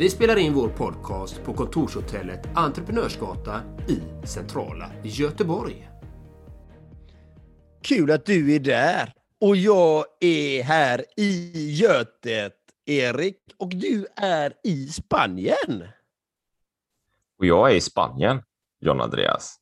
Vi spelar in vår podcast på kontorshotellet Entreprenörsgatan i centrala Göteborg. Kul att du är där. Och jag är här i Götet, Erik. Och du är i Spanien. Och jag är i Spanien, John Andreas.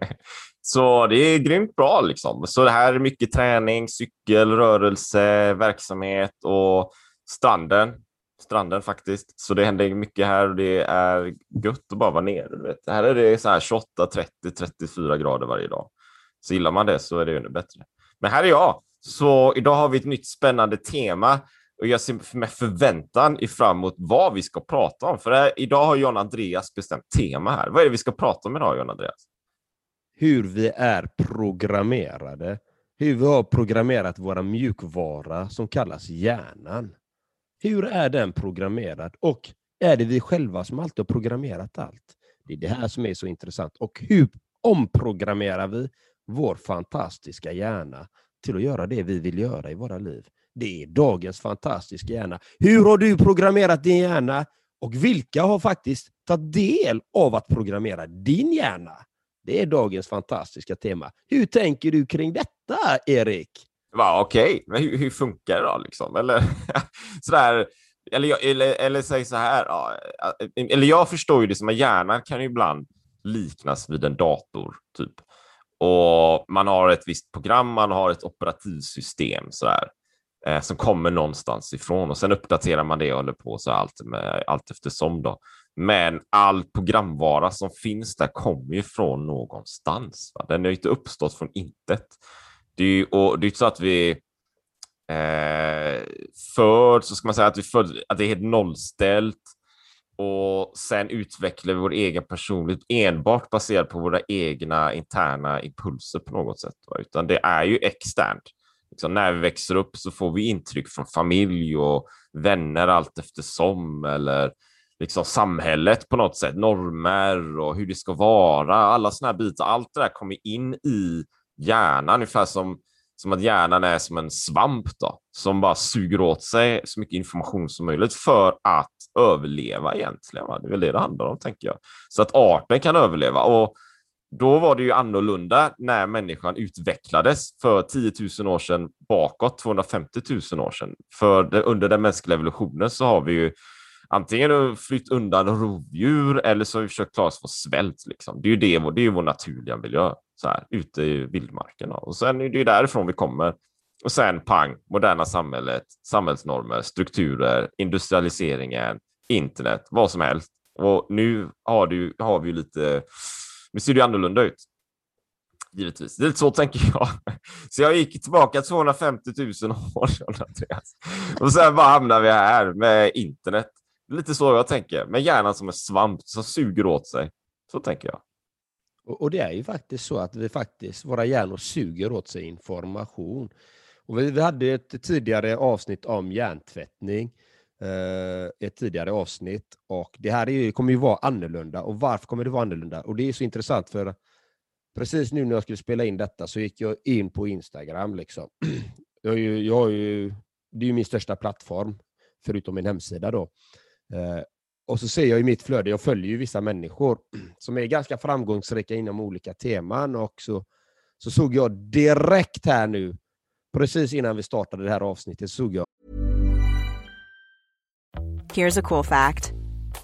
Så det är grymt bra liksom. Så det här är mycket träning, cykel, rörelse, verksamhet och stranden. Stranden faktiskt. Så det händer mycket här och det är gött att bara vara nere. Du vet. Här är det så här 28, 30, 34 grader varje dag. Så gillar man det så är det ännu bättre. Men här är jag. Så idag har vi ett nytt spännande tema och jag ser med förväntan fram emot vad vi ska prata om. För här, idag har John Andreas bestämt tema här. Vad är det vi ska prata om idag, John Andreas? Hur vi är programmerade. Hur vi har programmerat våra mjukvara som kallas hjärnan. Hur är den programmerad? Och är det vi själva som alltid har programmerat allt? Det är det här som är så intressant. Och hur omprogrammerar vi vår fantastiska hjärna till att göra det vi vill göra i våra liv? Det är dagens fantastiska hjärna. Hur har du programmerat din hjärna? Och vilka har faktiskt tagit del av att programmera din hjärna? Det är dagens fantastiska tema. Hur tänker du kring detta, Erik? Okej, okay. men hur, hur, funkar det då? Liksom? Eller, sådär, eller, eller, eller säg så här, ja, eh, eh, eller jag förstår ju det som att hjärnan kan ju ibland liknas vid en dator, typ. Och man har ett visst program, man har ett operativsystem sådär, eh, som kommer någonstans ifrån och sen uppdaterar man det och håller på så allt, med, allt eftersom. Då. Men all programvara som finns där kommer ju från någonstans. Va? Den har ju inte uppstått från intet. Det är ju och det är så att vi eh, föds, så ska man säga att, vi föd, att det är helt nollställt och sen utvecklar vi vår egen personlighet enbart baserat på våra egna interna impulser på något sätt. Va? Utan det är ju externt. Liksom, när vi växer upp så får vi intryck från familj och vänner allt eftersom eller liksom samhället på något sätt, normer och hur det ska vara, alla sådana här bitar. Allt det där kommer in i hjärnan, ungefär som, som att hjärnan är som en svamp då, som bara suger åt sig så mycket information som möjligt för att överleva egentligen. Va? Det är väl det det handlar om, tänker jag. Så att arten kan överleva. Och då var det ju annorlunda när människan utvecklades för 10 000 år sedan bakåt, 250 000 år sedan. För under den mänskliga evolutionen så har vi ju antingen flytt undan rovdjur eller så har vi försökt klara oss från svält. Liksom. Det är ju det, det är vår naturliga miljö, så här, ute i vildmarken. Och sen är det ju därifrån vi kommer. Och sen pang, moderna samhället, samhällsnormer, strukturer, industrialiseringen, internet, vad som helst. Och nu har, du, har vi ju lite, nu ser det ju annorlunda ut. Givetvis. Det är lite så tänker jag. Så jag gick tillbaka 250 000 år, Andreas. Och sen bara hamnar vi här med internet. Lite så jag tänker, med hjärnan som en svamp som suger åt sig. Så tänker jag. Och, det är ju faktiskt så att vi faktiskt, våra hjärnor suger åt sig information. Och vi, vi hade ett tidigare avsnitt om hjärntvättning, eh, ett tidigare avsnitt, och det här är, kommer ju vara annorlunda. Och varför kommer det vara annorlunda? Och det är så intressant för precis nu när jag skulle spela in detta så gick jag in på Instagram. Liksom. Jag, ju, jag ju, det är ju min största plattform, förutom min hemsida. då. Eh, och så ser jag i mitt flöde, jag följer ju vissa människor som är ganska framgångsrika inom olika teman och så, så såg jag direkt här nu, precis innan vi startade det här avsnittet, såg jag Here's a cool fact.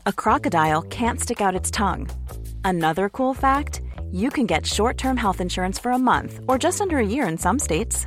A crocodile can't stick out its tongue. Another cool fact, you can get short-term health insurance for a month or just under a year in some states.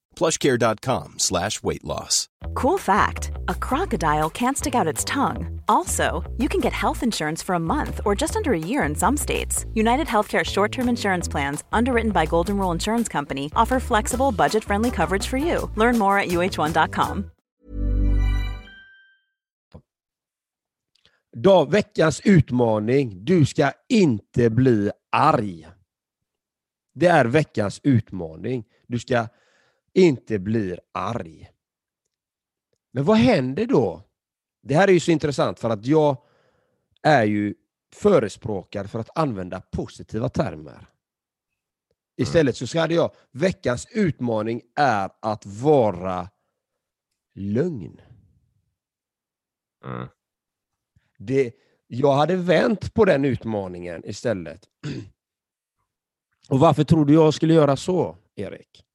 plushcare.com slash weight loss. Cool fact a crocodile can't stick out its tongue. Also, you can get health insurance for a month or just under a year in some states. United Healthcare short term insurance plans, underwritten by Golden Rule Insurance Company, offer flexible, budget friendly coverage for you. Learn more at uh1.com. Då, veckans utmaning. Du ska inte bli arg. Det är veckans utmaning. Du ska inte bli arg. Men vad händer då? Det här är ju så intressant för att jag är ju förespråkare för att använda positiva termer. Istället så hade jag, veckans utmaning är att vara lugn. Mm. Det, jag hade vänt på den utmaningen istället. Och varför tror du jag skulle göra så, Erik?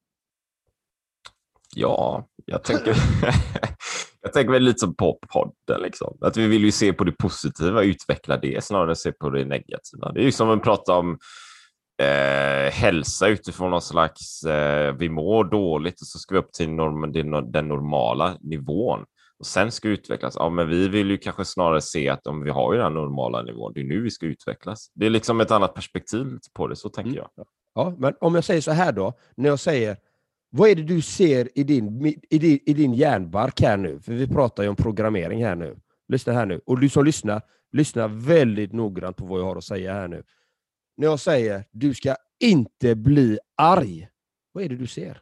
Ja, jag tänker, jag tänker väl lite som på podden. Liksom. Att vi vill ju se på det positiva, utveckla det snarare än se på det negativa. Det är ju som att prata om eh, hälsa utifrån någon slags, eh, vi mår dåligt och så ska vi upp till norm, den normala nivån och sen ska utvecklas. Ja, men vi vill ju kanske snarare se att om vi har ju den normala nivån, det är nu vi ska utvecklas. Det är liksom ett annat perspektiv på det, så tänker Mm. jag. Ja, men om jag säger så här då, när jag säger vad är det du ser i din, i din, i din hjärnbark här nu? För vi pratar ju om programmering här nu. Lyssna här nu. Och du som lyssnar, lyssna väldigt noggrant på vad jag har att säga här nu. När jag säger du ska inte bli arg, vad är det du ser?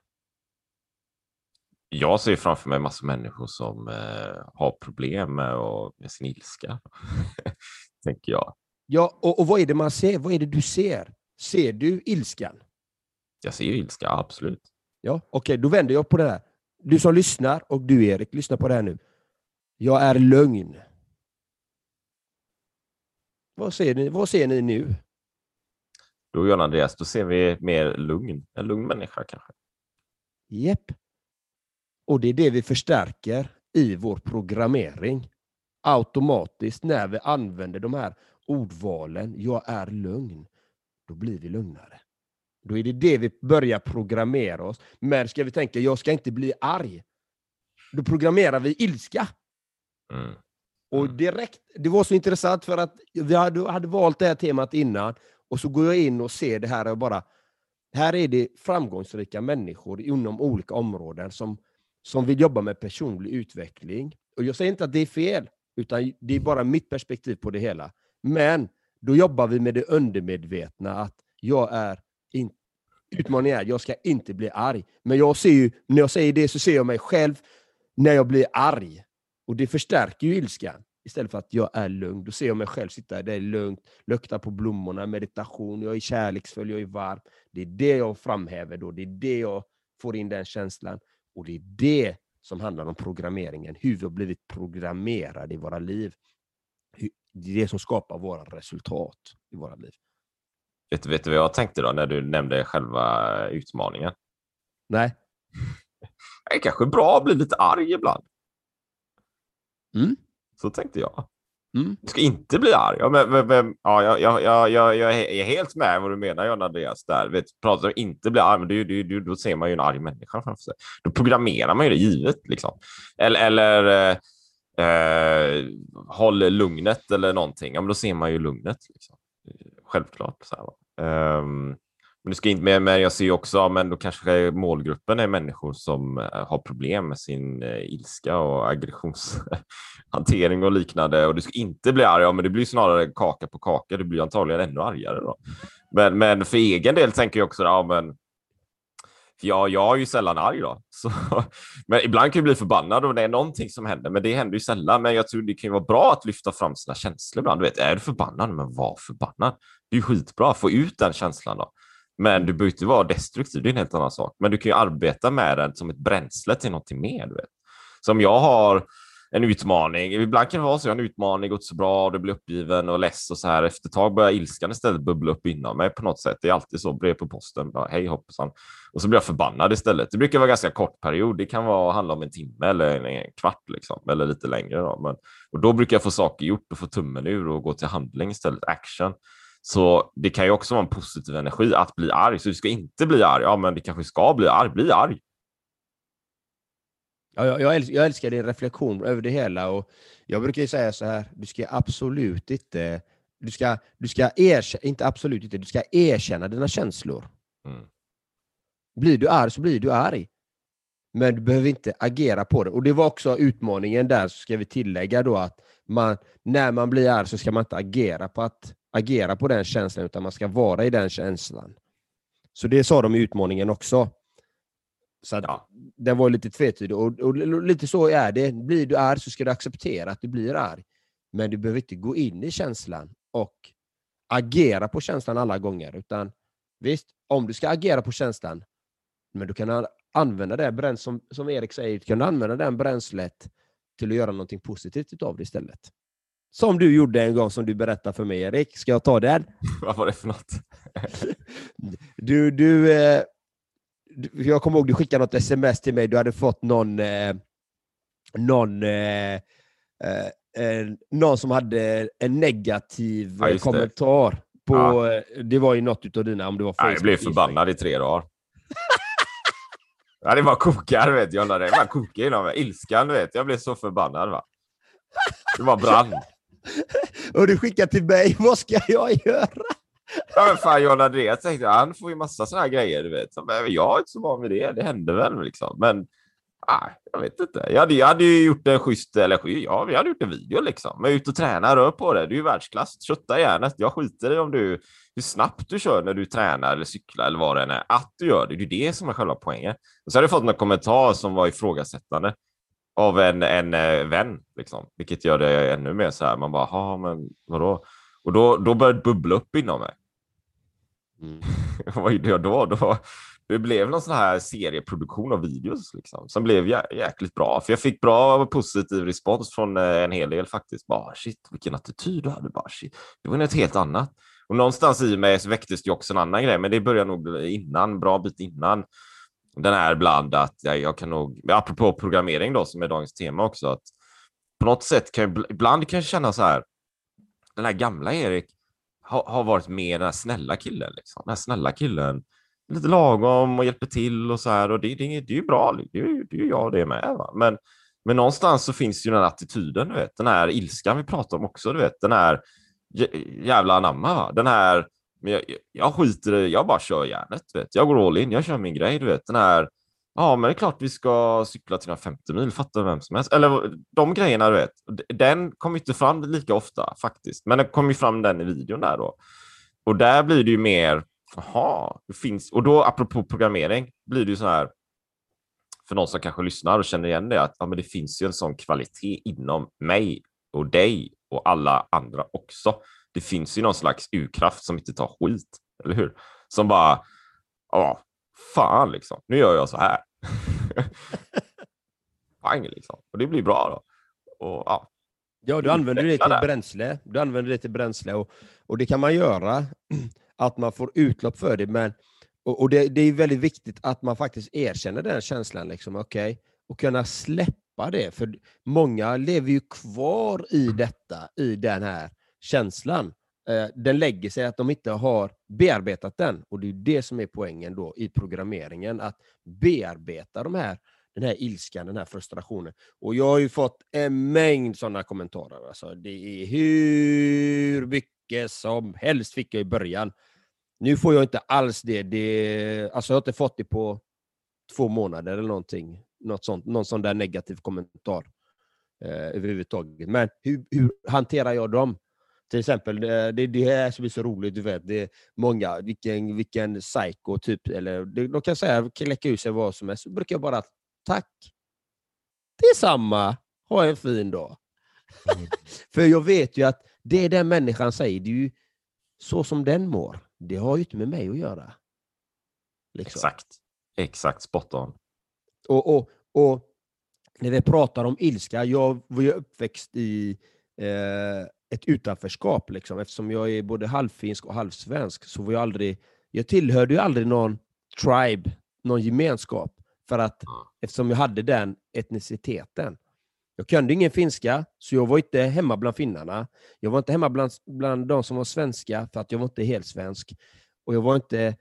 Jag ser framför mig massor människor som eh, har problem med, och, med sin ilska, tänker jag. Ja, och, och vad är det man ser? Vad är det du ser? Ser du ilskan? Jag ser ju ilska, absolut. Ja, okej, då vänder jag på det här. Du som lyssnar, och du Erik, lyssna på det här nu. Jag är lugn. Vad ser ni, vad ser ni nu? Då, John Andreas, då ser vi mer lugn. En lugn människa kanske. Jepp. Och det är det vi förstärker i vår programmering. Automatiskt när vi använder de här ordvalen, jag är lugn, då blir vi lugnare. Då är det det vi börjar programmera oss. Men ska vi tänka, jag ska inte bli arg. Då programmerar vi ilska. Mm. Och Mm. direkt, det var så intressant för att vi hade, hade valt det här temat innan och så går jag in och ser det här och bara, här är det framgångsrika människor inom olika områden som, som vill jobba med personlig utveckling. Och jag säger inte att det är fel, utan det är bara mitt perspektiv på det hela. Men då jobbar vi med det undermedvetna, att jag är in, utmaningen är, jag ska inte bli arg. Men jag ser ju, när jag säger det så ser jag mig själv när jag blir arg. Och det förstärker ju ilskan. Istället för att jag är lugn. Då ser jag mig själv sitta där lugnt, lukta på blommorna, meditation, jag är kärleksfull, jag är varm. Det är det jag framhäver då. Det är det jag får in den känslan. Och det är det som handlar om programmeringen. Hur vi har blivit programmerade i våra liv. Det är det som skapar våra resultat i våra liv. Vet, vet du vad jag tänkte då när du nämnde själva utmaningen? Nej? Det är kanske bra att bli lite arg ibland. Mm. Så tänkte jag. Mm. Du ska inte bli arg. Ja, men, men, men, ja, jag, jag, jag, jag, är helt med vad du menar, John Andreas. Där. Vet, pratar om inte bli arg, men det, det, ju- då ser man ju en arg människa framför sig. Då programmerar man ju det givet. Liksom. Eller, eller eh, eh, håll lugnet eller någonting. Ja, men då ser man ju lugnet. Liksom. Självklart. Så här, va. Ehm, men, du ska inte med, men jag ser ju också, men då kanske målgruppen är människor som eh, har problem med sin eh, ilska och aggressionshantering och liknande. Och du ska inte bli arg, ja, men det blir snarare kaka på kaka. Du blir antagligen ännu argare då. Men, men för egen del tänker jag också, ja, men för jag, jag är ju sällan arg då. Så, men ibland kan jag bli förbannad om det är någonting som händer, men det händer ju sällan. Men jag tror det kan ju vara bra att lyfta fram sina känslor ibland. Du vet, är du förbannad, men var förbannad. Det är ju skitbra, få ut den känslan då. Men du behöver inte vara destruktiv, det är en helt annan sak. Men du kan ju arbeta med den som ett bränsle till någonting mer. Du vet. Som jag har en utmaning. Ibland kan det vara så, jag har en utmaning, gått så bra, du blir uppgiven och less och så här. Efter ett tag börjar ilskan istället bubbla upp inom mig på något sätt. Det är alltid så, brev på posten, bara, hej hoppsan. Och så blir jag förbannad istället. Det brukar vara ganska kort period. Det kan vara, handla om en timme eller en, en kvart liksom, eller lite längre. Då. Men, och då brukar jag få saker gjort och få tummen ur och gå till handling istället, action. Så det kan ju också vara en positiv energi att bli arg. Så du ska inte bli arg. Ja, men det kanske ska bli arg. Bli arg. Ja, jag, jag, älskar, jag älskar din reflektion över det hela. Och jag brukar ju säga så här, du ska absolut inte... Du ska, du ska erkänna, inte absolut inte, du ska erkänna dina känslor. Mm. Blir du arg så blir du arg. Men du behöver inte agera på det. Och det var också utmaningen där, så ska vi tillägga då att man, när man blir arg så ska man inte agera på, att, agera på den känslan, utan man ska vara i den känslan. Så det sa de i utmaningen också. Så Ja. den var lite tvetydig. Och, och, lite så är det. Blir du arg så ska du acceptera att du blir arg. Men du behöver inte gå in i känslan och agera på känslan alla gånger. Utan visst, om du ska agera på känslan, men du kan använda det bränslet, som, som Erik säger, du kan använda den bränslet till att göra någonting positivt av det istället. Som du gjorde en gång, som du berättade för mig, Erik. Ska jag ta den? Vad var det för något? Du, du, eh, du, jag kommer ihåg du skickade något sms till mig. Du hade fått någon, eh, någon, eh, eh, någon som hade en negativ Ja, kommentar. På, eh, det var ju något av dina, om det var Ja, jag blev förbannad i tre dagar. Ja, det bara kokar, vet jag. Det bara kokar inom mig. Ilskan, vet jag. blev så förbannad. Va? Det bara brann. Och du skickade till mig, vad ska jag göra? Ja, men fan, John Andreas tänkte han får ju massa såna här grejer, du vet. Men äh, jag är inte så van vid det. Det händer väl liksom. Men ah, jag vet inte. Jag hade, jag hade ju gjort en schysst, eller ja, vi hade gjort en video liksom. Men ut och träna, rör på det. Du är ju världsklass. Kötta järnet. Jag skiter i om du, hur snabbt du kör när du tränar eller cyklar eller vad det än är. Att du gör det, det är det som är själva poängen. Och så hade jag fått någon kommentar som var ifrågasättande av en, en eh, vän, liksom. vilket gör det ännu mer så här. Man bara, ja, men vadå? Och då, då började det bubbla upp inom mig. Mm. Vad gjorde jag då? då? Det blev någon sån här serieproduktion av videos liksom, som blev jä jäkligt bra. För jag fick bra positiv respons från eh, en hel del faktiskt. Bara shit, vilken attityd du hade. Bara, shit. Det var något helt annat. Och någonstans i mig så väcktes det ju också en annan grej, men det började nog innan, bra bit innan. Den här bland att jag, jag kan nog, apropå programmering då, som är dagens tema också, att på något sätt kan jag, ibland kan jag känna så här, den här gamla Erik har, ha varit mer den här snälla killen. Liksom. Den här snälla killen, lite lagom och hjälper till och så här. Och det, det, det är ju bra, det är ju det är ju jag det med. Va? Men, men någonstans så finns ju den här attityden, du vet. den här ilskan vi pratar om också, du vet. den här jävla anamma. Va? Den här, men jag, jag skiter i det, jag bara kör järnet. Vet. Jag går all in, jag kör min grej. Du vet. Den här, ja men det är klart vi ska cykla till 50 mil, fattar vem som helst. Eller de grejerna, du vet. Den kommer inte fram lika ofta faktiskt, men den kommer ju fram den i videon där då. Och där blir det ju mer, jaha, det finns, och då apropå programmering blir det ju så här, för någon som kanske lyssnar och känner igen det, att ja, men det finns ju en sån kvalitet inom mig och dig och alla andra också. Det finns ju någon slags urkraft som inte tar skit, eller hur? Som bara, ja, fan liksom, nu gör jag så här. Pang liksom. Och det blir bra då. Och, ja. Ja, du använder det till bränsle. Du använder det till bränsle och, och det kan man göra, att man får utlopp för det. Men, och, och det, det är väldigt viktigt att man faktiskt erkänner den känslan, liksom, okay? och kunna släppa det. För många lever ju kvar i detta, i den här känslan. Eh, den lägger sig att de inte har bearbetat den. Och det är det som är poängen då i programmeringen, att bearbeta de här den här ilskan, den här frustrationen. Och jag har ju fått en mängd sådana kommentarer. Alltså, det är hur mycket som helst fick jag i början. Nu får jag inte alls det. det alltså jag har inte fått det på två månader eller någonting. Något sånt, någon sån där negativ kommentar eh, överhuvudtaget. Men hur, hur hanterar jag dem? Till exempel, eh, det är det här som är så roligt, du vet. Det är många, vilken, vilken psycho, typ, eller de kan säga, kläcka ur sig vad som helst. Så brukar jag bara, tack. Detsamma. Ha en fin dag. För jag vet ju att det den människan säger, det är ju så som den mår. Det har ju inte med mig att göra. Liksom. Exakt. Exakt spot on. Och, och, och när vi pratar om ilska, jag var ju uppväxt i eh, ett utanförskap. Liksom. Eftersom jag är både halvfinsk och halvsvensk så var jag aldrig, jag tillhörde ju aldrig någon tribe, någon gemenskap. För att, eftersom jag hade den etniciteten. Jag kunde ingen finska, så jag var inte hemma bland finnarna. Jag var inte hemma bland, bland de som var svenska, för att jag var inte helt svensk. Och jag var inte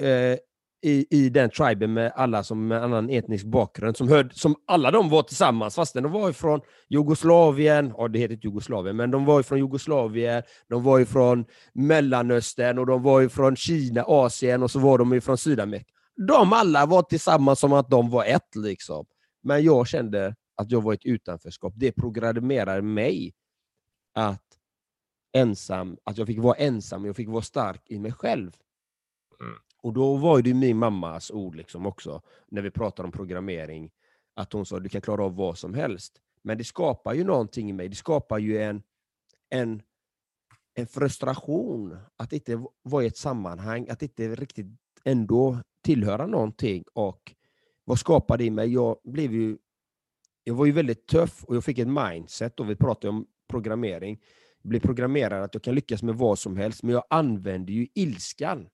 eh, i, i den triben med alla som med annan etnisk bakgrund, som, hörde, som alla de var tillsammans, fast de var ifrån Jugoslavien, ja det heter inte Jugoslavien, men de var ifrån Jugoslavien, de var ifrån Mellanöstern, och de var ifrån Kina, Asien, och så var de ifrån Sydamerika. De alla var tillsammans som att de var ett, liksom. Men jag kände att jag var i ett utanförskap. Det programmerade mig att ensam, att jag fick vara ensam, jag fick vara stark i mig själv. Mm. Och då var det ju min mammas ord liksom också, när vi pratade om programmering, att hon sa du kan klara av vad som helst. Men det skapar ju någonting i mig, det skapar ju en, en, en frustration att inte vara i ett sammanhang, att inte riktigt ändå tillhöra någonting. Och vad skapar det i mig? Jag blev ju jag var ju väldigt tuff och jag fick ett mindset, och vi pratade om programmering. Jag blev programmerad att jag kan lyckas med vad som helst, men jag använde ju ilskan.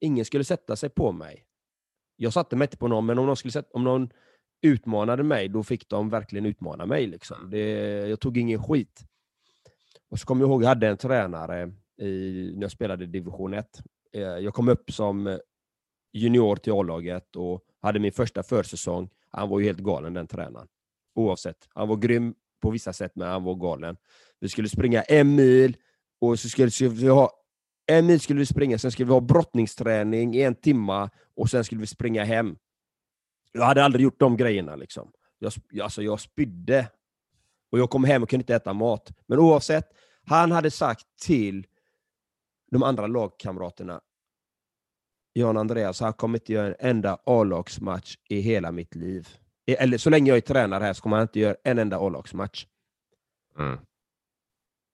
Ingen skulle sätta sig på mig. Jag satte mig inte på någon, men om någon, skulle sätta, om någon utmanade mig, då fick de verkligen utmana mig. Liksom. Det, jag tog ingen skit. Och så kommer jag ihåg, jag hade en tränare i, när jag spelade i division 1. Eh, jag kom upp som eh, junior till A-laget och hade min första försäsong. Han var ju helt galen den tränaren. Oavsett. Han var grym på vissa sätt, men han var galen. Vi skulle springa en mil och så skulle vi ha en mil skulle vi springa, sen skulle vi ha brottningsträning i en timma och sen skulle vi springa hem. Jag hade aldrig gjort de grejerna. Liksom. Jag, alltså, jag spydde. Och jag kom hem och kunde inte äta mat. Men oavsett, han hade sagt till de andra lagkamraterna, Jan Andreas, han kommer inte göra en enda A-lagsmatch i hela mitt liv. Eller så länge jag är tränare här så kommer han inte göra en enda A-lagsmatch. Mm.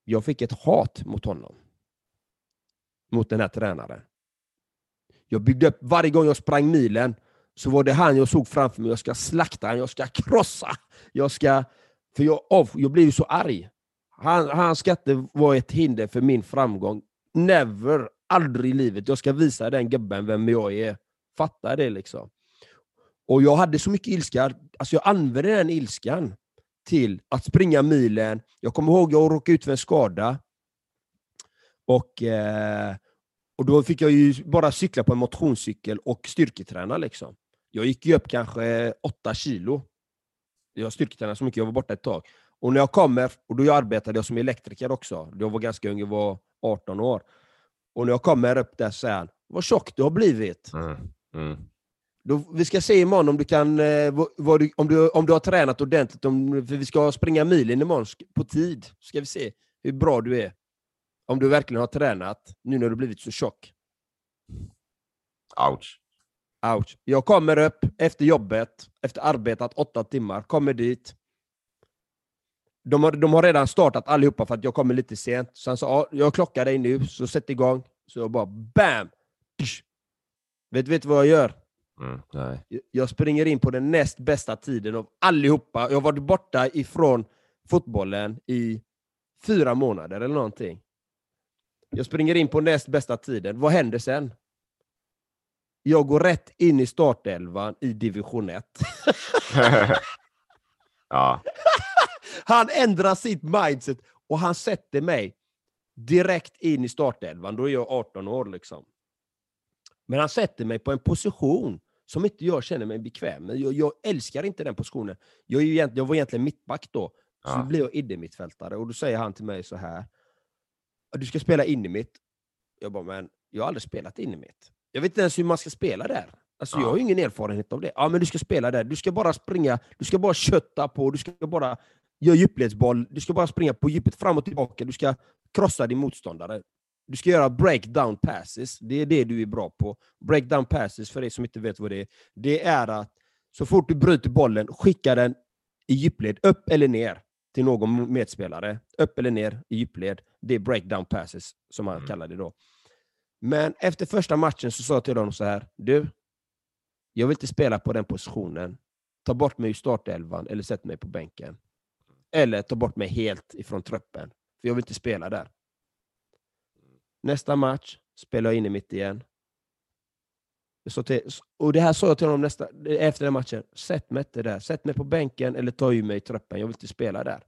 Jag fick ett hat mot honom. Mot den här tränaren. Jag byggde upp, varje gång jag sprang milen, så var det han jag såg framför mig. Jag ska slakta han, jag ska krossa. Jag ska... För jag, av, jag blev ju så arg. Han, han ska inte vara ett hinder för min framgång. Never, aldrig i livet. Jag ska visa den gubben vem jag är. Fatta det liksom. Och jag hade så mycket ilska. Alltså jag använde den ilskan till att springa milen. Jag kommer ihåg att jag råkade ut för en skada. Och, eh, och då fick jag ju bara cykla på en motionscykel och styrketräna. Liksom. Jag gick ju upp kanske åtta kilo. Jag styrketränade så mycket, jag var borta ett tag. Och när jag kommer, och då arbetade jag som elektriker också. Jag var ganska ung, jag var 18 år. Och när jag kommer upp där så säger han, vad tjock du har blivit. Mm. Mm. Då, vi ska se imorgon om du, kan, eh, vad, du, om, du, om du har tränat ordentligt. Om, för vi ska springa milen imorgon på tid. ska vi se hur bra du är. Om du verkligen har tränat, nu när du blivit så tjock. Ouch. Ouch. Jag kommer upp efter jobbet, efter arbetat åtta timmar, kommer dit. De har, de har redan startat allihopa för att jag kommer lite sent. Så han sa, ja, jag klockar dig nu, så sätt igång. Så jag bara BAM! Tsch. Vet du vad jag gör? Mm. Nej. Jag springer in på den näst bästa tiden av allihopa. Jag har varit borta ifrån fotbollen i fyra månader eller någonting. Jag springer in på näst bästa tiden. Vad händer sen? Jag går rätt in i startelvan i division 1. ja. Han ändrar sitt mindset och han sätter mig direkt in i startelvan. Då är jag 18 år. liksom. Men han sätter mig på en position som inte jag känner mig bekväm med. Jag, jag älskar inte den positionen. Jag, är ju egent, jag var egentligen mittback då, så Ja. blir jag innermittfältare. Och då säger han till mig så här. Du ska spela in i mitt. Jag bara, men jag har aldrig spelat in i mitt. Jag vet inte ens hur man ska spela där. Alltså, Ja. Jag har ju ingen erfarenhet av det. Ja, men du ska spela där. Du ska bara springa, du ska bara kötta på, du ska bara göra djupledsboll, du ska bara springa på djupet fram och tillbaka, du ska krossa din motståndare. Du ska göra breakdown passes, det är det du är bra på. Breakdown passes, för er som inte vet vad det är, det är att så fort du bryter bollen, skicka den i djupled, upp eller ner till någon medspelare. Upp eller ner i djupled. Det är breakdown passes, som han Mm. kallar det då. Men efter första matchen så sa jag till honom så här, du, jag vill inte spela på den positionen. ta bort mig ur startelvan eller sätt mig på bänken. Eller ta bort mig helt ifrån truppen. För jag vill inte spela där. Nästa match spelar jag in i mitt igen. Så till, och det här sa jag till honom nästa, efter den matchen. Sätt mig inte där. Sätt mig på bänken eller ta ur mig i truppen. Jag vill inte spela där.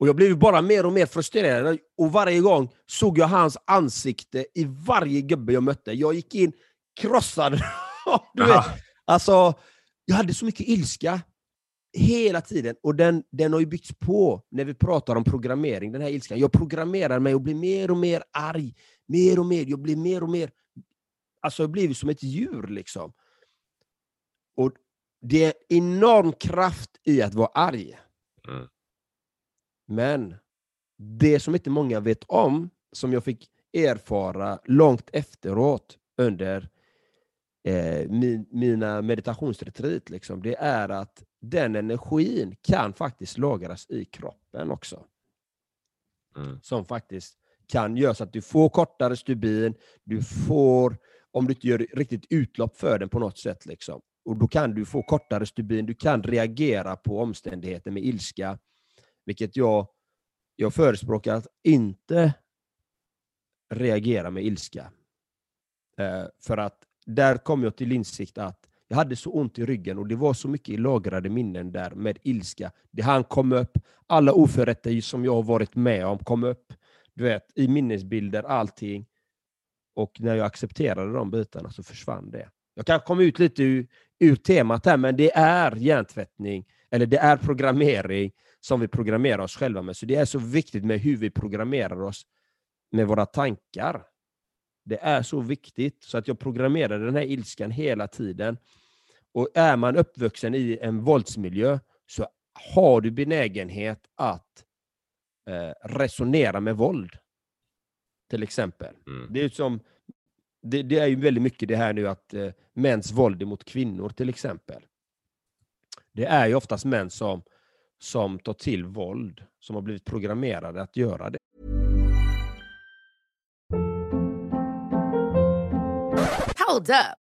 Och Jag blev bara mer och mer frustrerad och varje gång såg jag hans ansikte i varje gubbe jag mötte. Jag gick in krossad. du vet, alltså, jag hade så mycket ilska hela tiden. Och den, den har ju byggts på när vi pratar om programmering, den här ilskan. Jag programmerar mig och blir mer och mer arg. Mer och mer. Jag blir mer och mer... Alltså blivit som ett djur liksom. Och det är enorm kraft i att vara arg. Mm. Men det som inte många vet om, som jag fick erfara långt efteråt under eh, min, mina meditationsretreat, liksom, det är att den energin kan faktiskt lagras i kroppen också. Mm. Som faktiskt kan göra så att du får kortare stubin, du får, om du inte gör riktigt utlopp för den på något sätt, liksom. och då kan du få kortare stubin, du kan reagera på omständigheter med ilska, vilket jag, jag förespråkar att inte reagera med ilska. Eh, för att där kom jag till insikt att jag hade så ont i ryggen och det var så mycket lagrade minnen där med ilska. Det han kom upp, alla oförrätter som jag har varit med om kom upp. Du vet, i minnesbilder, allting. Och när jag accepterade de bitarna så försvann det. Jag kan komma ut lite ur, ur temat här, men det är hjärntvättning, eller det är programmering som vi programmerar oss själva med. Så det är så viktigt med hur vi programmerar oss med våra tankar. Det är så viktigt, så att jag programmerar den här ilskan hela tiden. Och är man uppvuxen i en våldsmiljö så har du benägenhet att eh, resonera med våld. Till exempel. Mm. Det är, som, det, det, är ju väldigt mycket det här nu att eh, mäns våld mot kvinnor till exempel. Det är ju oftast män som, som tar till våld, som har blivit programmerade att göra det. Hold up.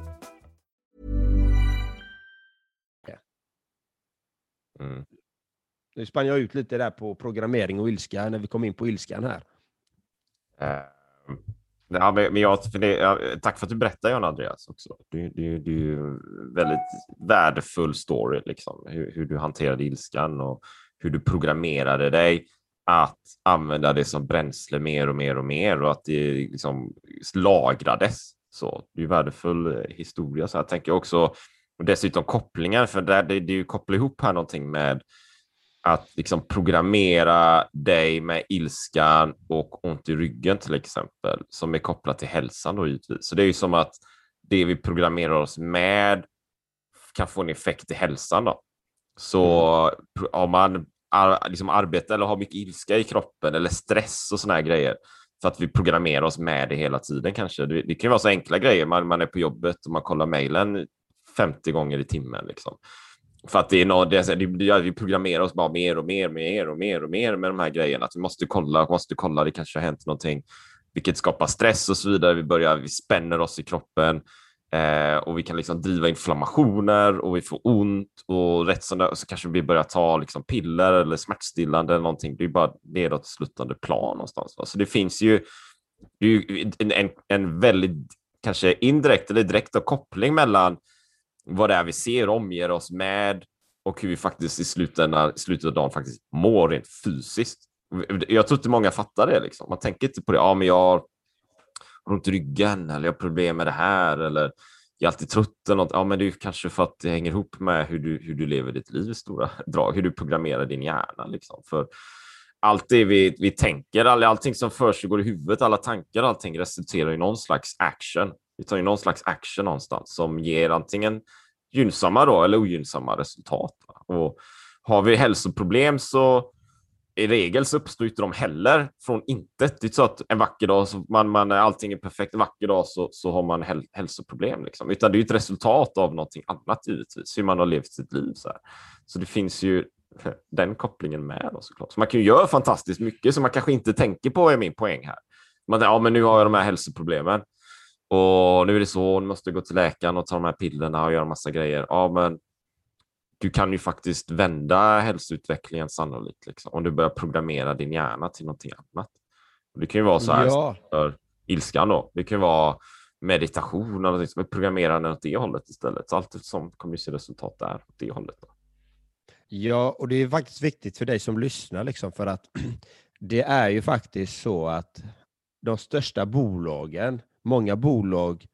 Mm. Nu spann jag ut lite där på programmering och ilska när vi kom in på ilskan här. Eh, ja, men jag, för det, ja, tack för att du berättar John Andreas också. Det, det, det är ju väldigt värdefull story, liksom. hur, hur du hanterade ilskan och hur du programmerade dig att använda det som bränsle mer och mer och mer och att det liksom lagrades. Så det är värdefull eh, historia. Så jag tänker också, och dessutom kopplingar, för där, det, det är ju koppla ihop här någonting med att liksom programmera dig med ilskan och ont i ryggen till exempel, som är kopplat till hälsan då givetvis. Så det är ju som att det vi programmerar oss med kan få en effekt i hälsan då. Så pro- om man ar liksom arbetar eller har mycket ilska i kroppen eller stress och såna här grejer, för att vi programmerar oss med det hela tiden kanske. Det, det kan ju vara så enkla grejer, man, man är på jobbet och man kollar mejlen 50 gånger i timmen. Liksom. För att det är något, det är, det, vi programmerar oss bara mer och mer, mer och mer och mer med de här grejerna. Att vi måste kolla, måste kolla, det kanske har hänt någonting, vilket skapar stress och så vidare. Vi börjar, vi spänner oss i kroppen eh, och vi kan liksom driva inflammationer och vi får ont och rätt som det är så kanske vi börjar ta liksom piller eller smärtstillande eller någonting. Det är bara nedåt sluttande plan någonstans. Va? Så det finns ju, det ju en, en, en väldigt kanske indirekt eller direkt koppling mellan vad det är vi ser och omger oss med och hur vi faktiskt i slutändan, slutet av dagen faktiskt mår rent fysiskt. Jag tror inte många fattar det. Liksom. Man tänker inte på det. Ja, men jag har ont i ryggen eller jag har problem med det här eller jag är alltid trött eller något. Ja, men det är kanske för att det hänger ihop med hur du, hur du lever ditt liv i stora drag, hur du programmerar din hjärna. Liksom. För allt det vi, vi tänker, all, allting som försiggår i huvudet, alla tankar, allting resulterar i någon slags action. Vi tar ju någon slags action någonstans som ger antingen gynnsamma då, eller ogynnsamma resultat. Och har vi hälsoproblem så i regel så uppstår inte de heller från intet. Det är så att en vacker dag, så man, man, allting är perfekt, en vacker dag så, så har man häl hälsoproblem. Liksom. Utan det är ett resultat av någonting annat givetvis, hur man har levt sitt liv. Så, här. så det finns ju den kopplingen med då, såklart. Så man kan ju göra fantastiskt mycket som man kanske inte tänker på är min poäng här. Man, ja, men nu har jag de här hälsoproblemen och nu är det så, nu måste jag gå till läkaren och ta de här pillerna och göra massa grejer. Ja, men du kan ju faktiskt vända hälsoutvecklingen sannolikt, liksom, om du börjar programmera din hjärna till någonting annat. Det kan ju vara så här ja. för ilskan då. Det kan ju vara meditation eller liksom, programmerande åt det hållet istället. Så allt som kommer ju se resultat där, åt det hållet. Då. Ja, och det är faktiskt viktigt för dig som lyssnar, liksom, för att det är ju faktiskt så att de största bolagen, många bolag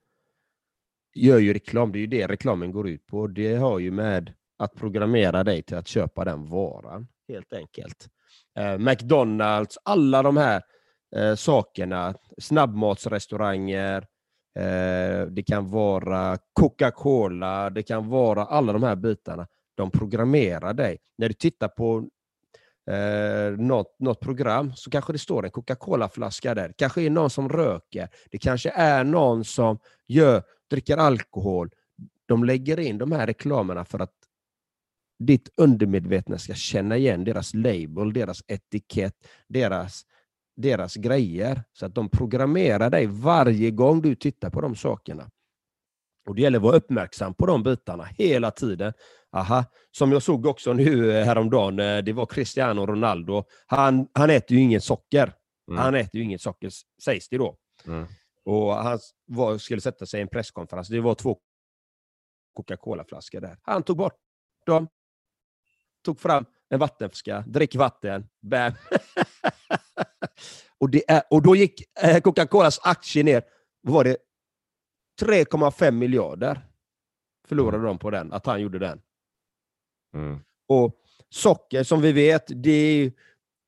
gör ju reklam. Det är ju det reklamen går ut på. Det har ju med att programmera dig till att köpa den varan, helt enkelt. Eh, McDonalds, alla de här eh, sakerna, snabbmatsrestauranger, eh, det kan vara Coca-Cola, det kan vara alla de här bitarna. De programmerar dig. När du tittar på eh, något, något program så kanske det står en Coca-Cola-flaska där. Det kanske är någon som röker. Det kanske är någon som gör, dricker alkohol. De lägger in de här reklamerna för att ditt undermedvetna ska känna igen deras label, deras etikett, deras, deras grejer. Så att de programmerar dig varje gång du tittar på de sakerna. Och Det gäller att vara uppmärksam på de bitarna hela tiden. Aha. Som jag såg också nu eh, häromdagen, eh, det var Cristiano Ronaldo. Han, han äter ju ingen socker. Mm. Han äter ju inget socker, sägs det då. Mm. Och Han var, skulle sätta sig i en presskonferens. Det var två Coca-Cola-flaskor där. Han tog bort dem tog fram en vattenflaska, drick vatten, bam. och, det och då gick eh, Coca-Colas aktie ner, vad var det? 3,5 miljarder förlorade de på den, att han gjorde den. Mm. Och socker, som vi vet, det är,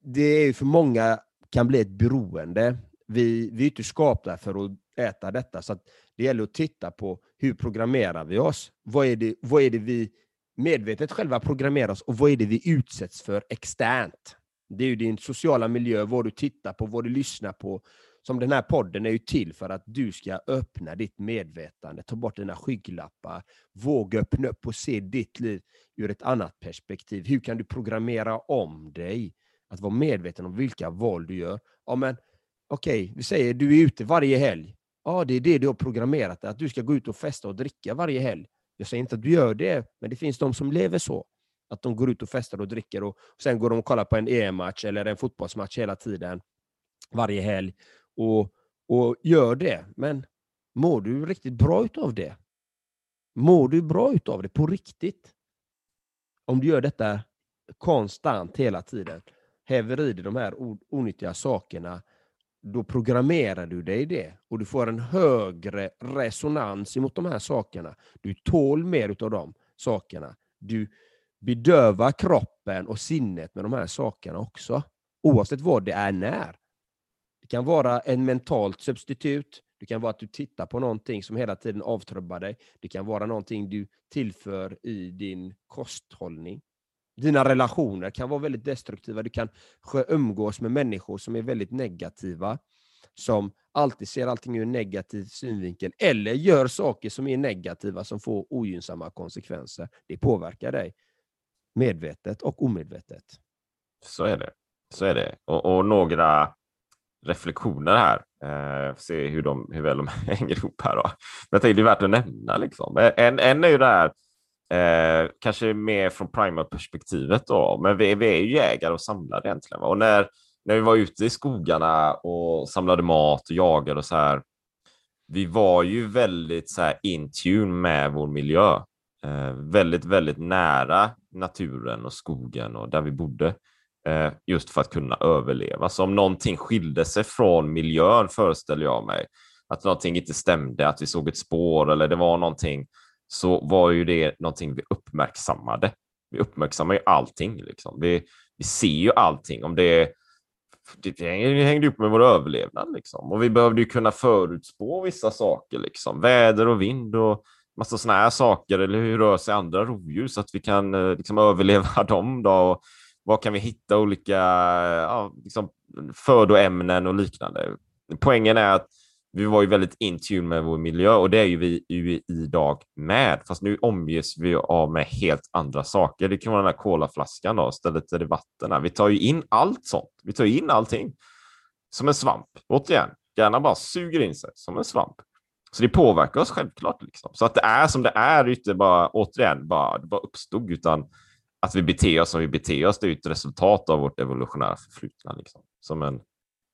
det är för många kan bli ett beroende. Vi, vi är inte skapta för att äta detta, så det gäller att titta på hur programmerar vi oss? Vad är det, vad är det vi medvetet själva programmera oss och vad är det vi utsätts för externt? Det är ju din sociala miljö, vad du tittar på, vad du lyssnar på. Som den här podden är ju till för att du ska öppna ditt medvetande, ta bort dina skygglappar, våga öppna upp och se ditt liv ur ett annat perspektiv. Hur kan du programmera om dig? Att vara medveten om vilka val du gör. Ja, men okej, okay, vi säger du är ute varje helg. Ja, det är det du har programmerat, att du ska gå ut och festa och dricka varje helg. Jag säger inte att du gör det, men det finns de som lever så. Att de går ut och festar och dricker och, sen går de och kollar på en EM-match eller en fotbollsmatch hela tiden, varje helg, och, och gör det. Men mår du riktigt bra utav det? Mår du bra utav det på riktigt? Om du gör detta konstant hela tiden, häver i dig de här onyttiga sakerna då programmerar du dig det och du får en högre resonans emot de här sakerna. Du tål mer utav de sakerna. Du bedövar kroppen och sinnet med de här sakerna också, oavsett vad det är när. Det kan vara en mentalt substitut, det kan vara att du tittar på någonting som hela tiden avtrubbar dig. Det kan vara någonting du tillför i din kosthållning. Dina relationer kan vara väldigt destruktiva. Du kan umgås med människor som är väldigt negativa, som alltid ser allting ur en negativ synvinkel, eller gör saker som är negativa, som får ogynnsamma konsekvenser. Det påverkar dig, medvetet och omedvetet. Så är det. Så är det. Och, och några reflektioner här. Eh, se hur, de, hur väl de hänger ihop här. Då. Men jag tänkte det är värt att nämna. Liksom. Eh, en, en är ju det här Eh, kanske mer från primal-perspektivet då, men vi, vi, är ju jägare och samlare egentligen. Och när, när vi var ute i skogarna och samlade mat och jagade och så här, vi var ju väldigt så här in tune med vår miljö. Eh, väldigt, väldigt nära naturen och skogen och där vi bodde eh, Eh, just för att kunna överleva. Så om någonting skilde sig från miljön föreställer jag mig, att någonting inte stämde, att vi såg ett spår eller det var någonting, så var ju det någonting vi uppmärksammade. Vi uppmärksammar ju allting. Liksom. Vi, vi ser ju allting. Om det, det hängde upp med vår överlevnad. Liksom. Och vi behövde ju kunna förutspå vissa saker, liksom. väder och vind och massa sådana här saker. Eller hur rör sig andra rovdjur så att vi kan eh, liksom, överleva dem. Då. Var kan vi hitta olika ja, liksom, födoämnen och liknande? Poängen är att vi var ju väldigt in tune med vår miljö och det är ju vi ju idag med. Fast nu omges vi av med helt andra saker. Det kan vara den här kolaflaskan då, stället är det vatten. Vi tar ju in allt sånt. Vi tar in allting som en svamp. Återigen, hjärnan bara suger in sig som en svamp. Så det påverkar oss självklart. Liksom. Så att det är som det är, är inte bara, återigen, bara, det bara uppstod, utan att vi beter oss som vi beter oss, det är ett resultat av vårt evolutionära förflutna. Liksom. Som en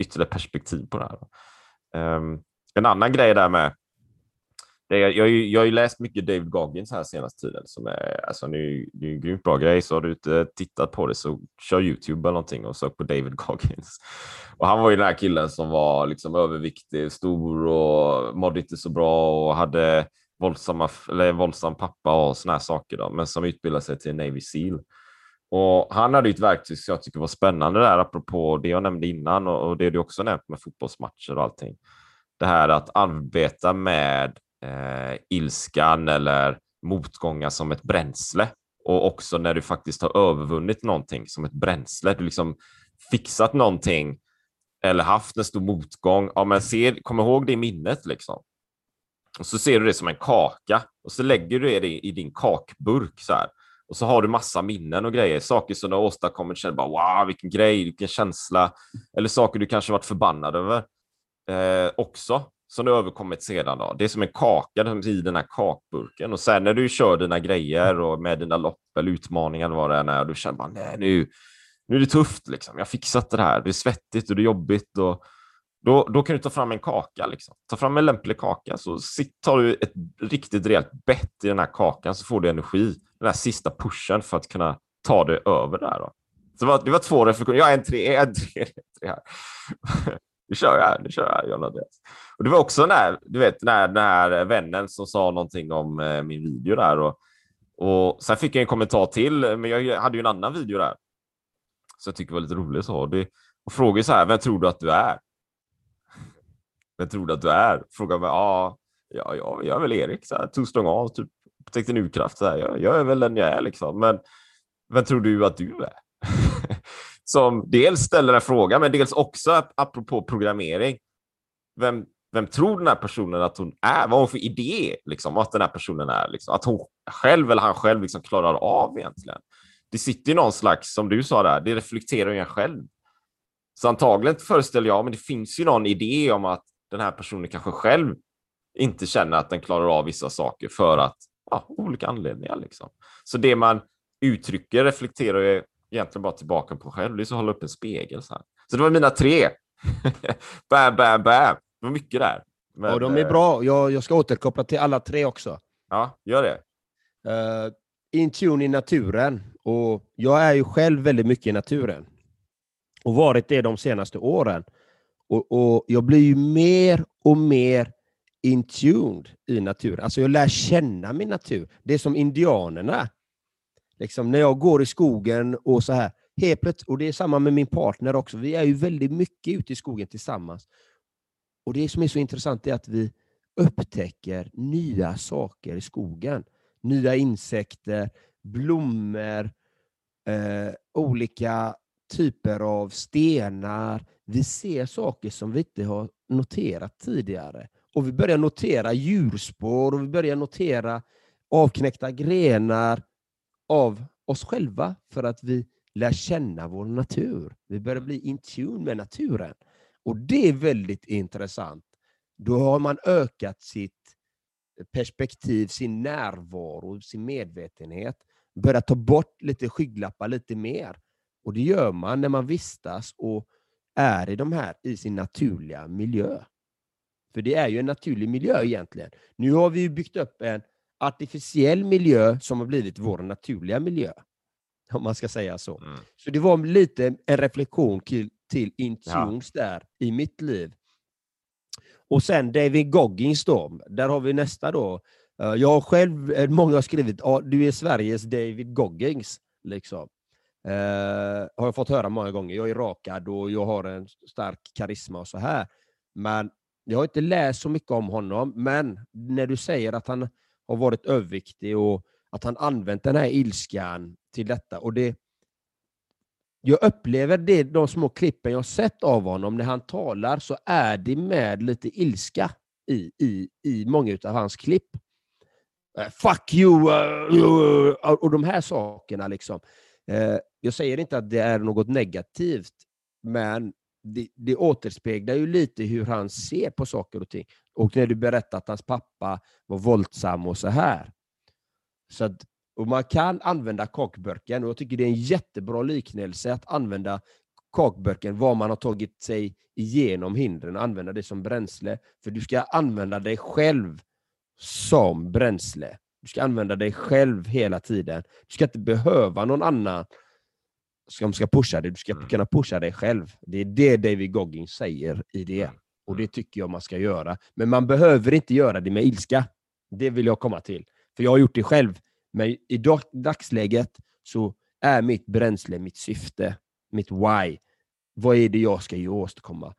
ytterligare perspektiv på det här. Um, en annan grej där med det är, jag, jag har ju läst mycket David Goggins här senaste tiden som är, alltså, det är, det är en grymt bra grej. Så har du inte tittat på det så kör Youtube eller någonting och sök på David Goggins. Och han var ju den här killen som var liksom överviktig, stor och mådde inte så bra och hade våldsamma, eller våldsam pappa och såna här saker, då, men som utbildade sig till Navy Seal. Och han hade ett verktyg som jag tycker var spännande där, apropå det jag nämnde innan och, och det du också nämnt med fotbollsmatcher och allting. Det här att arbeta med eh, ilskan eller motgångar som ett bränsle och också när du faktiskt har övervunnit någonting som ett bränsle. Du liksom fixat någonting eller haft en stor motgång. Ja, men se, kom ihåg det i minnet liksom. Och så ser du det som en kaka och så lägger du det i din kakburk så här. Och så har du massa minnen och grejer, saker som du har åstadkommit, känner bara wow, vilken grej, vilken känsla. Eller saker du kanske varit förbannad över eh, också, som du överkommit sedan. Då. Det är som en kaka i den här kakburken. Och sen när du kör dina grejer och med dina lopp eller utmaningar eller vad det än är, och du känner bara nej, nu, nu är det tufft, liksom. jag har fixat det här, det är svettigt och det är jobbigt. Och, då, då kan du ta fram en kaka. Liksom. Ta fram en lämplig kaka, så tar du ett riktigt rejält bett i den här kakan så får du energi, den här sista pushen för att kunna ta dig över där. Då. Så det var, det var två reflektioner. Jag är en tre, en tre, en tre här. Nu kör jag, nu kör jag, John Andreas. Och det var också när, du vet, när den här vännen som sa någonting om eh, min video där. Och, och sen fick jag en kommentar till, men jag hade ju en annan video där. Så jag tycker det var lite roligt. Så. Det, och frågade så här, vem tror du att du är? Vem tror du att du är? Frågar mig, ja, ja, ja jag är väl Erik, så här, two strong arms, typ teknikkraft. Så här. Jag, jag är väl den jag är liksom. Men vem tror du att du är? som dels ställer en fråga, men dels också apropå programmering. Vem, vem tror den här personen att hon är? Vad har hon för idé liksom, att den här personen är? Liksom, att hon själv eller han själv liksom klarar av egentligen. Det sitter ju någon slags, som du sa där, det reflekterar ju en själv. Så antagligen föreställer jag, men det finns ju någon idé om att den här personen kanske själv inte känner att den klarar av vissa saker för att ja, olika anledningar. Liksom. Så det man uttrycker reflekterar ju egentligen bara tillbaka på själv. Det är så att hålla upp en spegel. Så, här. så det var mina tre. bam, bam, bam. Det var mycket där. Men, ja, de är bra. Jag, jag ska återkoppla till alla tre också. Ja, gör det. Uh, in tune i naturen. Och jag är ju själv väldigt mycket i naturen. Och varit det de senaste åren. Och, och Jag blir ju mer och mer intuned i naturen. Alltså jag lär känna min natur. Det är som indianerna. Liksom när jag går i skogen och så här, helt och det är samma med min partner också. Vi är ju väldigt mycket ute i skogen tillsammans. Och Det som är så intressant är att vi upptäcker nya saker i skogen. Nya insekter, blommor, eh, olika typer av stenar. Vi ser saker som vi inte har noterat tidigare. Och Vi börjar notera djurspår och vi börjar notera avknäckta grenar, av oss själva för att vi lär känna vår natur. Vi börjar bli in tune med naturen. Och det är väldigt intressant. Då har man ökat sitt perspektiv, sin närvaro, sin medvetenhet. Börjat ta bort lite skygglappar lite mer. Och det gör man när man vistas och är i de här i sin naturliga miljö. För det är ju en naturlig miljö egentligen. Nu har vi byggt upp en artificiell miljö som har blivit vår naturliga miljö. om man ska säga så. Mm. Så det var lite en reflektion till, till Intunes där i mitt liv. Och sen David Goggins då, där har vi nästa då. Eh, Jag har själv, eh, många har skrivit, ja, du är Sveriges David Goggins. Liksom. Eh, har jag fått höra många gånger. Jag är rakad och jag har en stark karisma och så här. Men jag har inte läst så mycket om honom. Men när du säger att han har varit överviktig och att han använt den här ilskan till detta. Och det, jag upplever det, de små klippen jag sett av honom, när han talar så är det med lite ilska i, i, i många av hans klipp. Eh, fuck you! Eh, eh, och de här sakerna. liksom. Eh, jag säger inte att det är något negativt, men det, det återspeglar ju lite hur han ser på saker och ting. Och när du berättar att hans pappa var våldsam och så här. Så att, och man kan använda kakburken, och jag tycker det är en jättebra liknelse att använda kakburken, vad man har tagit sig igenom hindren, och använda det som bränsle. För du ska använda dig själv som bränsle. Du ska använda dig själv hela tiden. Du ska inte behöva någon annan som ska pusha dig. Du ska Mm. kunna pusha dig själv. Det är det David Goggins säger i det. Mm. Och det tycker jag man ska göra. Men man behöver inte göra det med ilska. Det vill jag komma till. För jag har gjort det själv. Men i dag- dagsläget så är mitt bränsle mitt syfte, mitt why. Vad är det jag ska ju åstadkomma?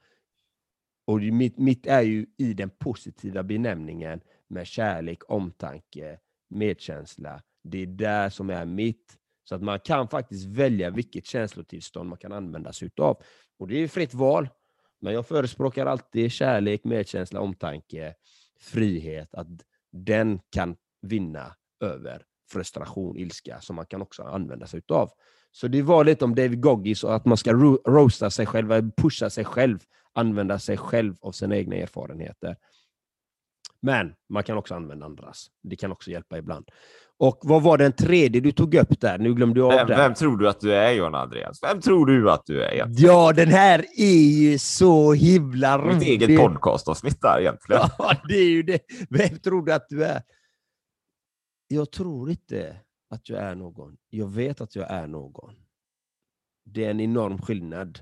Och mitt, mitt är ju i den positiva benämningen med kärlek, omtanke, medkänsla. Det är där som är mitt. Så att man kan faktiskt välja vilket känslotillstånd man kan använda sig utav. Och det är ju fritt val. Men jag förespråkar alltid kärlek, medkänsla, omtanke, frihet. Att den kan vinna över frustration, ilska, som man kan också använda sig utav. Så det var lite om David Goggins och att man ska ro- roasta sig själv, pusha sig själv, använda sig själv av sina egna erfarenheter. Men man kan också använda andras. Det kan också hjälpa ibland. Och vad var den tredje du tog upp där? Nu glömde jag Vem, vem tror du att du är, John Andreas? Vem tror du att du är? egentligen? Ja, den här är ju så himla rolig. Mitt eget podcastavsnitt där egentligen. Ja, det är ju det. Vem tror du att du är? Jag tror inte att jag är någon. Jag vet att jag är någon. Det är en enorm skillnad.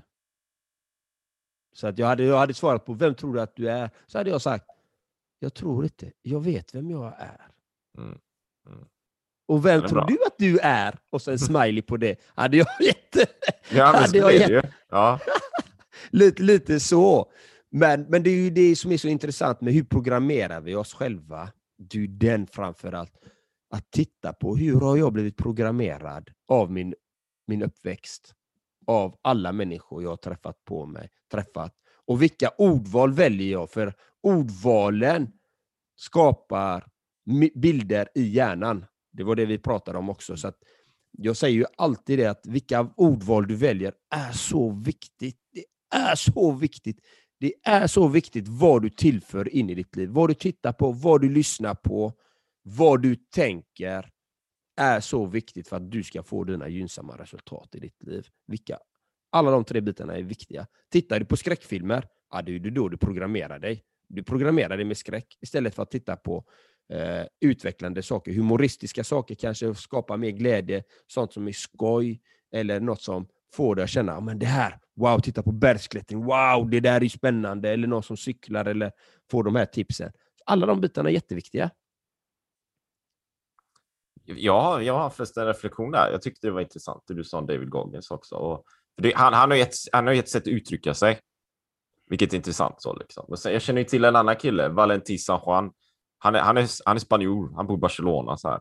Så att jag hade, jag hade svarat på vem tror du att du är? Så hade jag sagt, jag tror inte. Jag vet vem jag är. Mm. Mm. Och vem tror bra. du att du är? Och sen smiley på det. Hade jag jätte... Ja, Hade så jag ju. Ja. lite, lite så. Men, men det är ju det som är så intressant med hur programmerar vi oss själva? Det är ju den framför allt. Att titta på hur har jag blivit programmerad av min, min uppväxt? Av alla människor jag har träffat på mig. Träffat. Och vilka ordval väljer jag? För ordvalen skapar bilder i hjärnan. Det var det vi pratade om också. Så att jag säger ju alltid det att vilka ordval du väljer är så viktigt. Det är så viktigt. Det är så viktigt vad du tillför in i ditt liv. Vad du tittar på, vad du lyssnar på, vad du tänker är så viktigt för att du ska få dina gynnsamma resultat i ditt liv. Vilka? Alla de tre bitarna är viktiga. Tittar du på skräckfilmer, ja, det är ju då du programmerar dig. Du programmerar dig med skräck istället för att titta på eh, utvecklande saker. Humoristiska saker kanske skapa mer glädje, sånt som är skoj eller något som får dig att känna men det här, wow, titta på bergsklättring, wow, det där är spännande, eller någon som cyklar eller får de här tipsen. Alla de bitarna är jätteviktiga. Ja, jag har förresten en reflektion där. Jag tyckte det var intressant det du sa om David Goggins också. Och han, han, har gett, han har gett sätt att uttrycka sig, vilket är intressant. Så liksom. Och sen, jag känner ju till en annan kille, Valentin San Juan. Han är, han är, han är spanjor, han bor i Barcelona. Så här.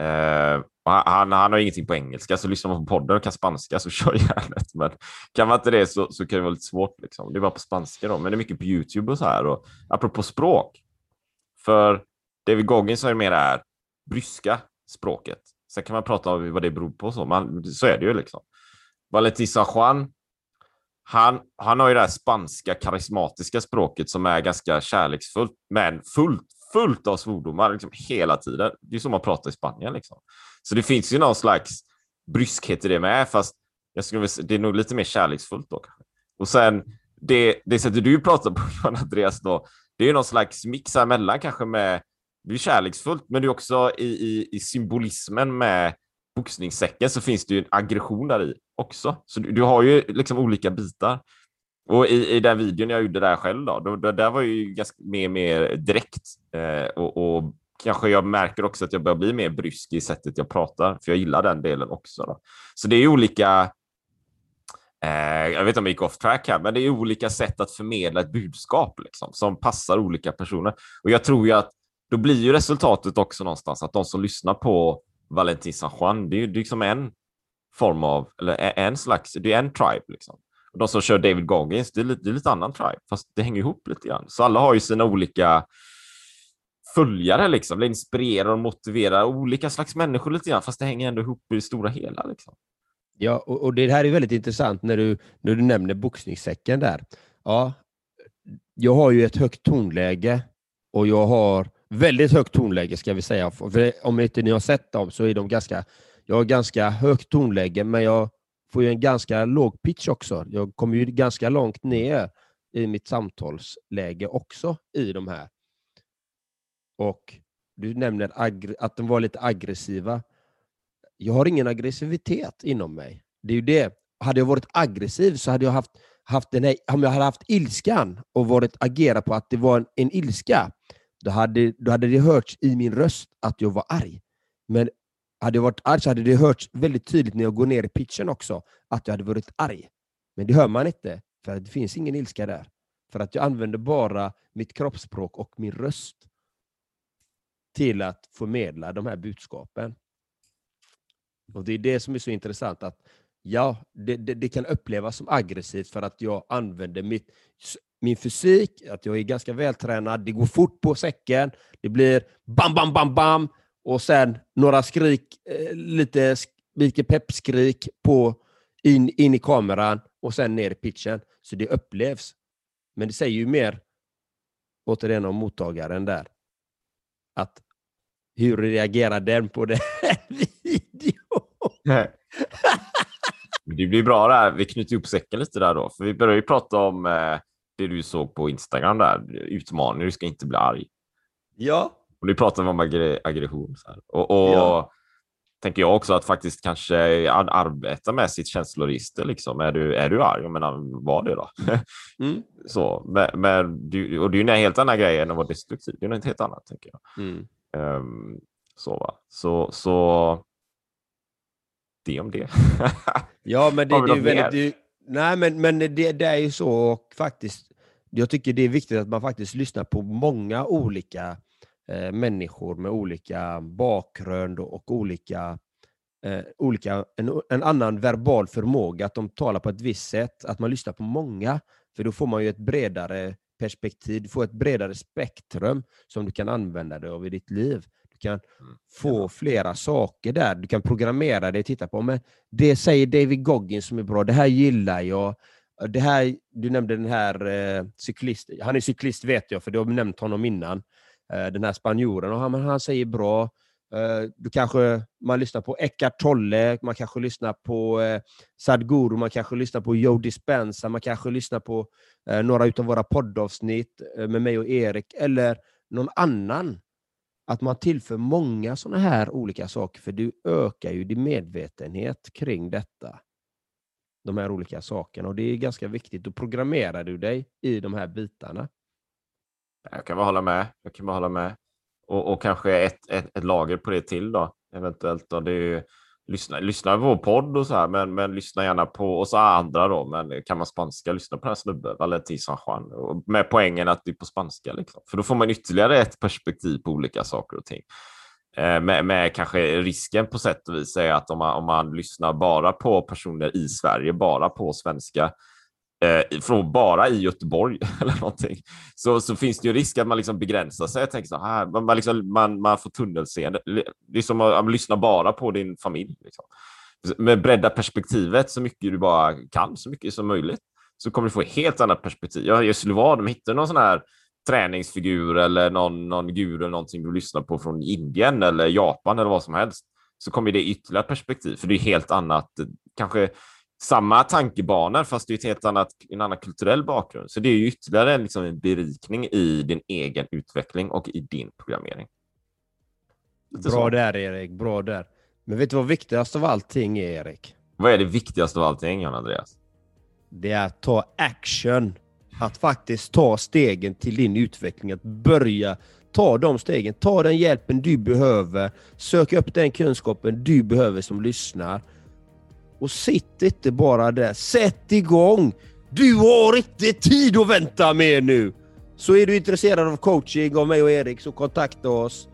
Eh, och han, han, har ingenting på engelska, så lyssnar man på podden och kan spanska så kör järnet. Men kan man inte det så, så kan det vara lite svårt. Liksom. Det är bara på spanska då, men det är mycket på YouTube och så här. Och apropå språk, för David Goggins har ju mer det här bryska språket. Sen kan man prata om vad det beror på, så, men så är det ju liksom. Valentin San Juan, han, han har ju det här spanska karismatiska språket som är ganska kärleksfullt, men fullt, fullt av svordomar liksom, hela tiden. Det är som man pratar i Spanien. Liksom. Så det finns ju någon slags bryskhet i det med, fast jag skulle, vilja säga- det är nog lite mer kärleksfullt då. Kanske. Och sen det, det sättet du pratar på, Johan Andreas, då, det är ju någon slags mix här emellan kanske med det är kärleksfullt, men det är också i, i, i symbolismen med boxningssäcken så finns det ju en aggression där i också. Så du, du har ju liksom olika bitar. Och i, i den videon jag gjorde där själv då, då, då där var ju ganska mer, mer direkt eh, och, och kanske jag märker också att jag börjar bli mer brysk i sättet jag pratar, för jag gillar den delen också. Då. Så det är olika, eh, jag vet inte om jag gick off track här, men det är olika sätt att förmedla ett budskap liksom, som passar olika personer. Och jag tror ju att då blir ju resultatet också någonstans att de som lyssnar på Valentin San Juan, det är ju liksom en form av, eller en slags, det är en tribe liksom. Och de som kör David Goggins, det är lite, det är lite annan tribe, fast det hänger ihop lite grann. Så alla har ju sina olika följare liksom, eller inspirerar och motiverar olika slags människor lite grann, fast det hänger ändå ihop i det stora hela. Liksom. Ja, och, och, det här är väldigt intressant när du, när du nämner boxningssäcken där. Ja, jag har ju ett högt tonläge och jag har väldigt högt tonläge ska vi säga. För om inte ni har sett dem så är de ganska, jag har ganska högt tonläge, men jag får ju en ganska låg pitch också. Jag kommer ju ganska långt ner i mitt samtalsläge också i de här. Och du nämner att de var lite aggressiva. Jag har ingen aggressivitet inom mig. Det är ju det. Hade jag varit aggressiv så hade jag haft, haft den här, om jag hade haft ilskan och varit agerat på att det var en, en ilska, då hade, då hade det hörts i min röst att jag var arg. Men hade jag varit arg så hade det hörts väldigt tydligt när jag går ner i pitchen också, att jag hade varit arg. Men det hör man inte, för det finns ingen ilska där. För att jag använder bara mitt kroppsspråk och min röst till att förmedla de här budskapen. Och Det är det som är så intressant, att ja, det, det, det kan upplevas som aggressivt för att jag använder mitt, min fysik, att jag är ganska vältränad, det går fort på säcken, det blir bam, bam, bam, bam, och sen några skrik, eh, lite lite peppskrik på, in, in i kameran och sen ner i pitchen. Så det upplevs. Men det säger ju mer, återigen om mottagaren där, att hur reagerar den på den videon? det blir bra där. Vi knyter ihop säcken lite där då, för vi börjar ju prata om eh, det du såg på Instagram där, utmaningar, du ska inte bli arg. Ja. Och nu pratar vi om aggression. Så här. Och, och ja. tänker jag också att faktiskt kanske arbeta med sitt känsloregister. Liksom. Är, du, är du arg? Jag menar, var det då. mm. så, men, men du, och det är ju en helt annan grej än att vara destruktiv. Det är något helt annat, tänker jag. Mm. Um, så, va? så, så det om det. ja, men det, det är väldigt... Det, nej, men, men det, det är ju så och faktiskt, jag tycker det är viktigt att man faktiskt lyssnar på många olika eh, människor med olika bakgrund och olika, eh, olika en, en, annan verbal förmåga, att de talar på ett visst sätt, att man lyssnar på många, för då får man ju ett bredare perspektiv, du får ett bredare spektrum som du kan använda dig av i ditt liv. Du kan mm. få flera saker där. Du kan programmera dig, titta på, men det säger David Goggins som är bra, det här gillar jag. Eh, det här, du nämnde den här eh, cyklisten, han är cyklist vet jag, för du har nämnt honom innan. Eh, den här spanjoren, och han, han säger bra. Eh, du kanske, man lyssnar på Eckart Tolle, man kanske lyssnar på eh, Sadhguru, man kanske lyssnar på Joe Dispenza, man kanske lyssnar på eh, några av våra poddavsnitt eh, med mig och Erik, eller någon annan. Att man tillför många sådana här olika saker, för du ökar ju din medvetenhet kring detta. De här olika sakerna, och det är ganska viktigt. Då programmerar du dig i de här bitarna. Jag kan bara hålla med. Jag kan bara hålla med. Och, och kanske ett, ett, ett, lager på det till då, eventuellt. Då. Det är ju, lyssna, lyssna på podd och så här, men, men lyssna gärna på oss andra då. Men kan man spanska, lyssna på den här snubben, Valentin San Juan. Med poängen att det är på spanska, liksom. för då får man ytterligare ett perspektiv på olika saker och ting. Eh, med, med, kanske risken på sätt och vis är att om man, om man lyssnar bara på personer i Sverige, bara på svenska, eh, från bara i Göteborg eller någonting, så, så finns det ju risk att man liksom begränsar sig. Jag tänker så här, man, man, liksom, man, man får tunnelseende. Det är som att, att lyssna bara på din familj. Liksom. Med bredda perspektivet så mycket du bara kan, så mycket som möjligt, så kommer du få ett helt annat perspektiv. Jag, jag skulle vara, de hittar någon sån här träningsfigur eller någon, någon guru eller någonting du lyssnar på från Indien eller Japan eller vad som helst, så kommer det ytterligare perspektiv, för det är helt annat, kanske samma tankebanor fast det är ett helt annat, en annan kulturell bakgrund. Så det är ju ytterligare liksom en berikning i din egen utveckling och i din programmering. Lite bra så. där Erik, bra där. Men vet du vad viktigast av allting är, Erik? Vad är det viktigaste av allting, Jan Andreas? Det är att ta action. Att faktiskt ta stegen till din utveckling. Att börja ta de stegen. Ta den hjälpen du behöver. Sök upp den kunskapen du behöver som lyssnar. Och sitt inte bara där. Sätt igång! Du har inte tid att vänta mer nu! Så är du intresserad av coaching av mig och Erik så kontakta oss.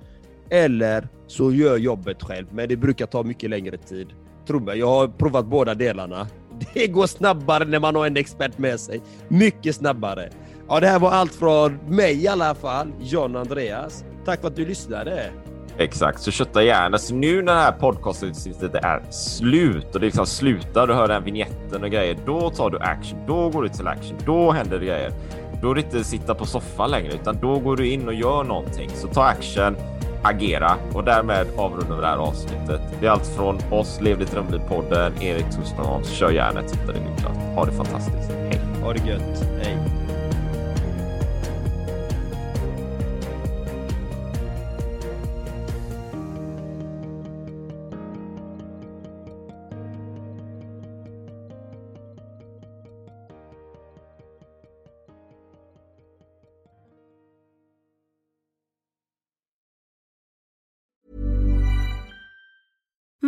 Eller så gör jobbet själv, men det brukar ta mycket längre tid. Tro mig, jag har provat båda delarna. Det går snabbare när man har en expert med sig. Mycket snabbare. Ja, det här var allt från mig i alla fall, John Andreas. Tack för att du lyssnade. Exakt, så kötta gärna. Så nu när det här podcastavsnittet är slut och det liksom slutar, du hör den vignetten och grejer, då tar du action. Då går du till action. Då händer det grejer. Då är det inte sitta på soffan längre, utan då går du in och gör någonting. Så ta action, agera och därmed avrundar vi det här avsnittet. Det är allt från oss, Lev ditt drömliv-podden, Erik Tussberg Kör gärna, titta det Niklas. Ha det fantastiskt. Hej! Ha det gött. Hej!